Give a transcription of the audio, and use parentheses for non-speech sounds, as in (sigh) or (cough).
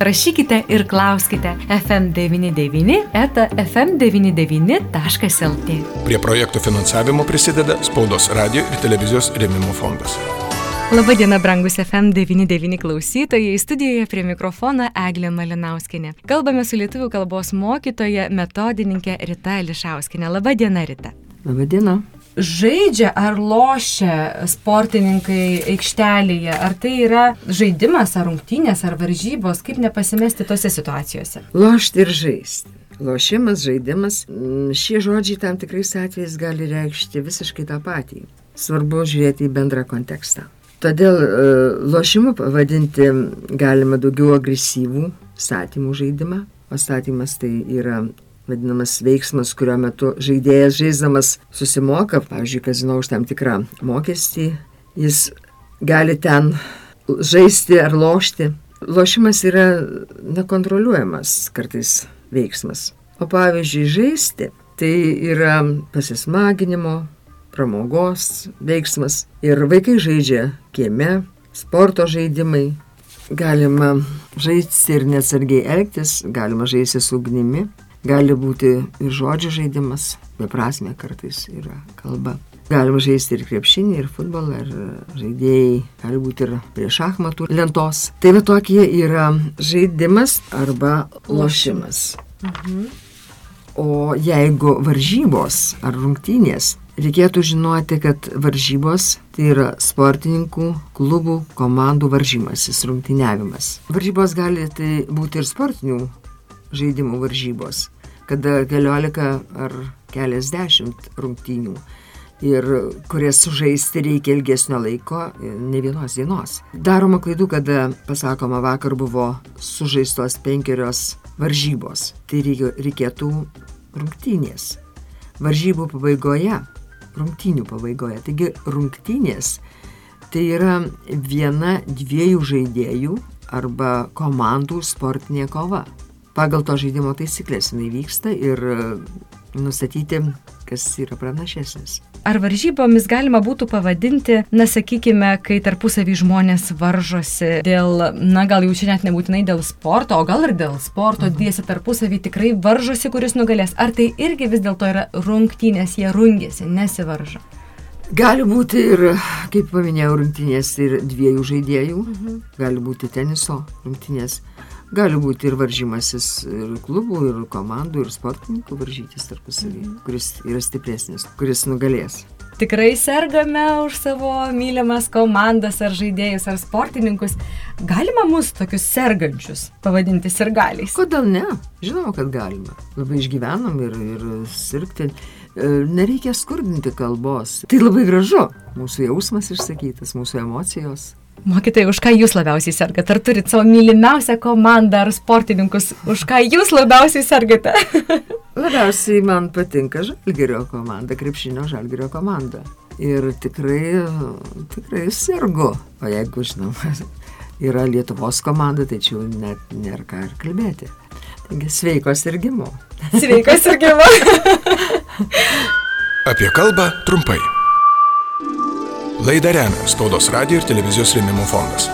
rašykite ir klauskite FM99 eta FM99.lt. Prie projektų finansavimo prisideda Spaudos radio ir televizijos rėmimo fondas. Labadiena, brangus FM99 klausytojai. Studijoje prie mikrofono Eglė Malinauskinė. Kalbame su lietuvių kalbos mokytoja, metodininkė Rita Lišauskinė. Labadiena, Rita. Labadiena žaidžia ar lošia sportininkai aikštelėje? Ar tai yra žaidimas, ar rungtynės, ar varžybos? Kaip nepasimesti tose situacijose? Lošti ir žaisti. Lošimas, žaidimas, mm, šie žodžiai tam tikrais atvejais gali reikšti visiškai tą patį. Svarbu žiūrėti į bendrą kontekstą. Todėl e, lošimu pavadinti galima daugiau agresyvų statymų žaidimą. O statymas tai yra vadinamas veiksmas, kurio metu žaidėjas žaisdamas susimoka, pavyzdžiui, kazino už tam tikrą mokestį, jis gali ten žaisti ar lošti. Lošimas yra nekontroliuojamas kartais veiksmas. O pavyzdžiui, žaisti tai yra pasismaginimo, pramogos veiksmas. Ir vaikai žaidžia kieme, sporto žaidimai. Galima žaisti ir nesargiai elgtis, galima žaisti su ugnimi, Gali būti ir žodžių žaidimas, beprasme kartais yra kalba. Galima žaisti ir krepšinį, ir futbolą, ir žaidėjai, gali būti ir prie šachmatų lentos. Tai va tokie yra žaidimas arba lošimas. Mhm. O jeigu varžybos ar rungtynės, reikėtų žinoti, kad varžybos tai yra sportininkų, klubų, komandų varžymasis, rungtyniavimas. Varžybos gali tai būti ir sportinių žaidimų varžybos, kada keliolika ar keliasdešimt rungtynių ir kurias sužaisti reikia ilgesnio laiko, ne vienos dienos. Daroma klaidų, kada pasakoma, vakar buvo sužaistos penkerios varžybos. Tai reikėtų rungtynės. Varžybų pabaigoje, rungtynių pabaigoje. Taigi rungtynės tai yra viena dviejų žaidėjų arba komandų sportinė kova pagal to žaidimo taisyklės jinai vyksta ir e, nustatyti, kas yra pranašesnis. Ar varžybomis galima būtų pavadinti, na sakykime, kai tarpusavį žmonės varžosi dėl, na gal jau čia net nebūtinai dėl sporto, o gal ir dėl sporto, mhm. dviesi tarpusavį tikrai varžosi, kuris nugalės. Ar tai irgi vis dėlto yra rungtynės, jie rungėsi, nesivaržo? Gali būti ir, kaip paminėjau, rungtynės ir dviejų žaidėjų, mhm. gali būti teniso rungtynės. Gali būti ir varžymasis ir klubų, ir komandų, ir sportininkų varžytis tarpusavį, mhm. kuris yra stipresnis, kuris nugalės. Tikrai sergame už savo mylimas komandas ar žaidėjus ar sportininkus. Galima mus tokius sergančius pavadinti sirgaliais? Kodėl ne? Žinoma, kad galima. Labai išgyvenam ir, ir sirgti. E, nereikia skurdinti kalbos. Tai labai gražu. Mūsų jausmas išsakytas, mūsų emocijos. Mokytojai, už ką jūs labiausiai sergate? Ar turit savo mylimiausią komandą ar sportininkus, už ką jūs labiausiai sergate? (laughs) labiausiai man patinka žalgerio komanda, krepšinio žalgerio komanda. Ir tikrai, tikrai sergu. O jeigu, žinoma, yra Lietuvos komanda, tai čia jau net nėra ką ir kalbėti. Taigi sveiko sirgimo. Sveiko sirgimo. (laughs) Apie kalbą trumpai. Laidą remia Spaudos radio ir televizijos rėmimo fondas.